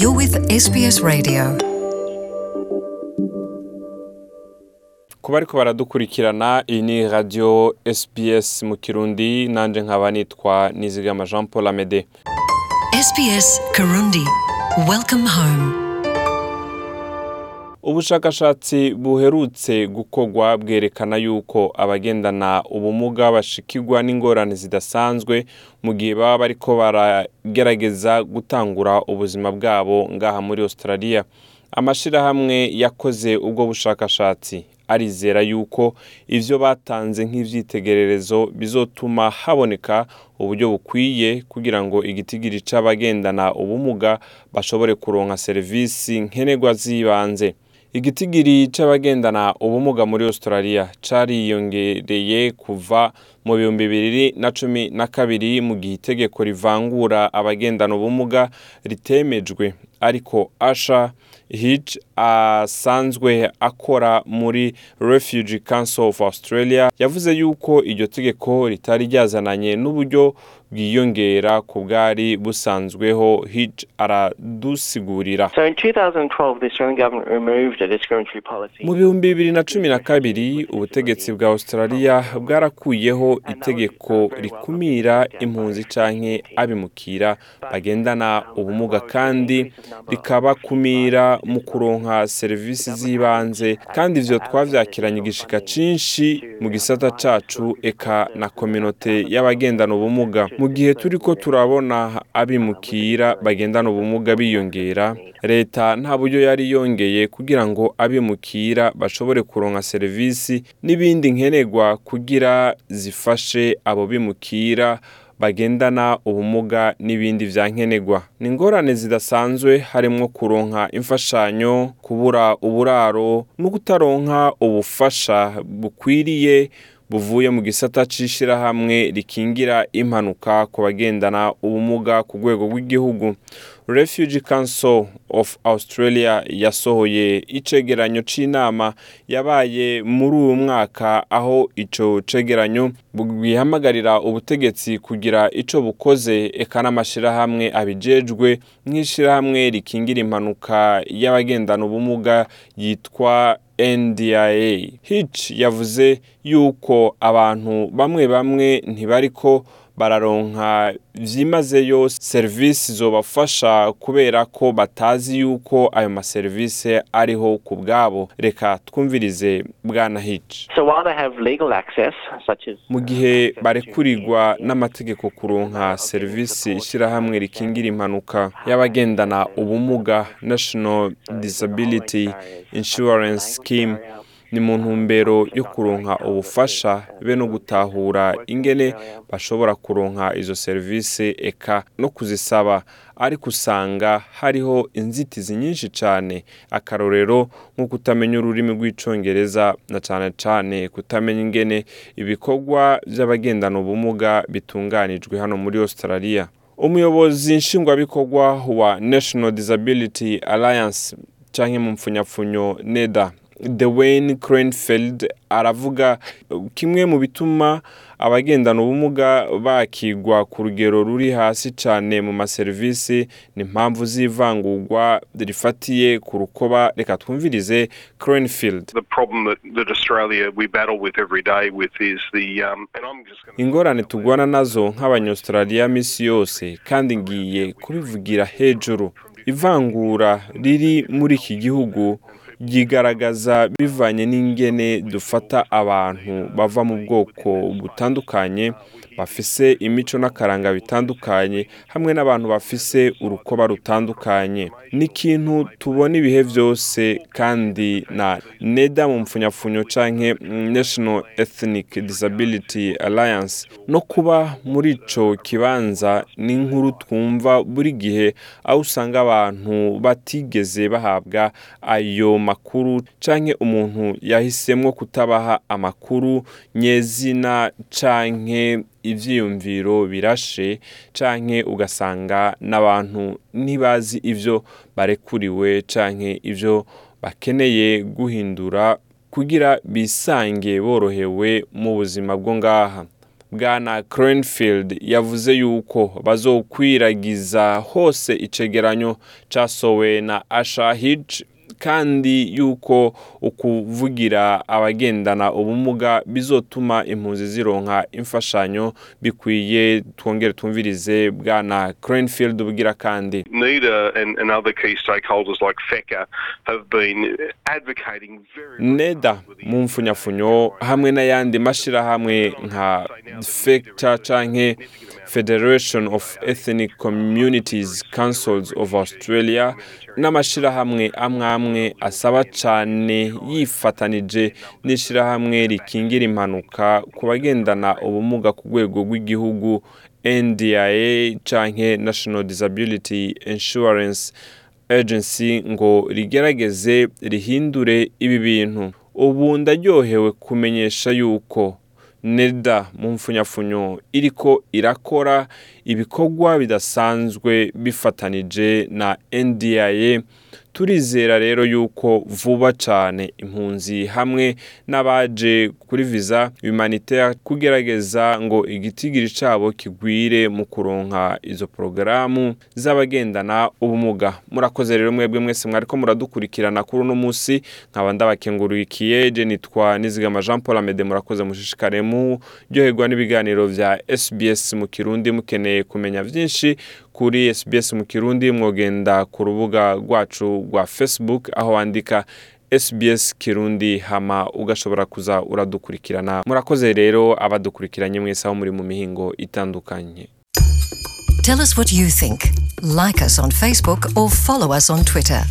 You're with SBS Radio. kuba ariko baradukurikirana iyi ni radiyo SBS mu kirundi nanjye nkaba nitwa nizigama jean paul amede SBS Kirundi. Welcome home. Ubushakashatsi buherutse gukorwa bwerekana yuko abagendana ubumuga bashikirwa n'ingorane zidasanzwe mu gihe baba bariko baragerageza gutangura ubuzima bwabo ngaha muri australia. Amashyirahamwe yakoze ubwo bushakashatsi arizera yuko ivyo batanze nk'ivyitegererezo bizotuma haboneka uburyo bukwiye kugira ngo igitigiri c'abagendana ubumuga bashobore kuronka serivisi nkenerwa z'ibanze. Igitigiri c'abagendana ubumuga muri australia cariyongereye kuva mu bihumbi bibiri na cumi na kabiri mu gihe itegeko rivangura abagendana ubumuga ritemejwe. Ariko asha hitch asanzwe akora muri refugee council of australia yavuze yuko iryo tegeko ritari ryazananye n'uburyo bwiyongera ku bwari busanzweho hitch aradusigurira. So in 2012, the Australian government removed a discriminatory policy. mu bihumbi bibiri na cumi na kabiri ubutegetsi bwa australia bwarakuyeho itegeko rikumira impunzi canke abimukira bagendana ubumuga kandi rikabakumira mu kuronka serivisi z'ibanze. Kandi ivyo twavyakiranye igishika cinshi mu gisata cacu eka na kominote y'abagendana ubumuga. Mu gihe turiko turabona abimukira bagendana ubumuga biyongera leta nta buryo yari yongeye kugira ngo abimukira bashobore kuronka serivisi n'ibindi nkenerwa kugira zifashe abo bimukira bagendana ubumuga n'ibindi vya nkenerwa. Ni ingorane zidasanzwe harimwo kuronka imfashanyo kubura uburaro no kutaronka ubufasha bukwiriye buvuye mu gisata c'ishirahamwe rikingira impanuka ku bagendana ubumuga ku rwego rw'igihugu. Refugee council of australia yasohoye icegeranyo c'inama yabaye muri uyu mwaka aho ico cegeranyo bwihamagarira ubutegetsi kugira ico bukoze eka n'amashirahamwe abijejwe nk'ishirahamwe rikingira impanuka y'abagendana ubumuga yitwa NDIA. Hitch yavuze yuko abantu bamwe bamwe ntibariko bararonka vyimazeyo serivisi zobafasha kubera ko batazi yuko ayo maserivisi ariho ku bwabo reka twumvirize bwana as mu gihe barekurirwa n'amategeko kuronka serivisi ishirahamwe rikingira impanuka y'abagendana ubumuga national disability insurance scheme ni mu ntumbero yo kuronka ubufasha be no gutahura ingene bashobora kuronka izo serivisi eka no kuzisaba. Ariko usanga hariho inzitizi nyinshi cyane akarorero nko kutamenya ururimi rw'icongereza na cyane cyane kutamenya ingene ibikorwa by'abagendana ubumuga bitunganijwe hano muri australia. Umuyobozi nshingwabikorwa wa national disability alliance canke mu mpfunyapfunyo neda Dwayne Cranfield aravuga kimwe mu bituma abagendana ubumuga bakigwa ku rugero ruri hasi cyane mu maserivisi ni impamvu z'ivangurwa rifatiye ku rukoba. Reka twumvirize Cranfield. Um, ingorane tugwana na zo nk'abanyaustraliya misi yose kandi ngiye kubivugira hejuru. Ivangura riri muri iki gihugu ryigaragaza bivanye n'ingene dufata abantu bava mu bwoko butandukanye bafise imico n'akaranga bitandukanye hamwe n'abantu bafise urukoba rutandukanye. Ni ikintu tubona ibihe byose kandi na neda mu mpfunyapfunyo canke national ethnic disability alliance no kuba muri ico kibanza ni inkuru twumva buri gihe aho usanga abantu batigeze bahabwa ayo makuru canke umuntu yahisemwo kutabaha amakuru nyezina canke ivyiyumviro birashe canke ugasanga n'abantu ntibazi ivyo barekuriwe canke ivyo bakeneye guhindura kugira bisange borohewe mu buzima bwo ngaha. Bwana Cranfield yavuze yuko bazokwiragiza hose icegeranyo casowe na Ashahij kandi yuko ukuvugira abagendana ubumuga bizotuma impunzi zironka imfashanyo bikwiye twongere twumvirize bwana Cranfield bugira kandi NEDA and, and other key stakeholders like FECA have been advocating very neda mu mfunyafunyo hamwe n'ayandi mashirahamwe nka fecta canke federation of ethnic communities councils of australia n'amashirahamwe amwe amwe asaba cane yifatanije n'ishirahamwe rikingira impanuka ku bagendana ubumuga ku rwego rw'igihugu ndia canke national disability insurance agency ngo rigerageze rihindure ibi bintu. Ubu ndaryohewe kumenyesha yuko neda mu mfunyafunyo iriko irakora ibikorwa bidasanzwe bifatanije na ndia turizera rero yuko vuba cyane impunzi hamwe n'abaje kuri visa humanitaire kugerageza ngo igitigiri cyabo kigwire mu kuronka izo porogaramu z'abagendana ubumuga. Murakoze rero mwebwe mwese mwariko muradukurikirana kuri uno munsi. Nkaba ndabakengurikiye je nitwa nizigama jean paul amede murakoze mushishikare muryoherwa n'ibiganiro vya sbs mu kirundi mukeneye kumenya vyinshi kuri SBS mu Kirundi mwogenda ku rubuga rwacu rwa Facebook aho wandika SBS Kirundi hama ugashobora kuza uradukurikirana murakoze rero abadukurikiranye mwese aho muri mu mihingo itandukanye Tell us what you think. Like us on Facebook or follow us on Twitter.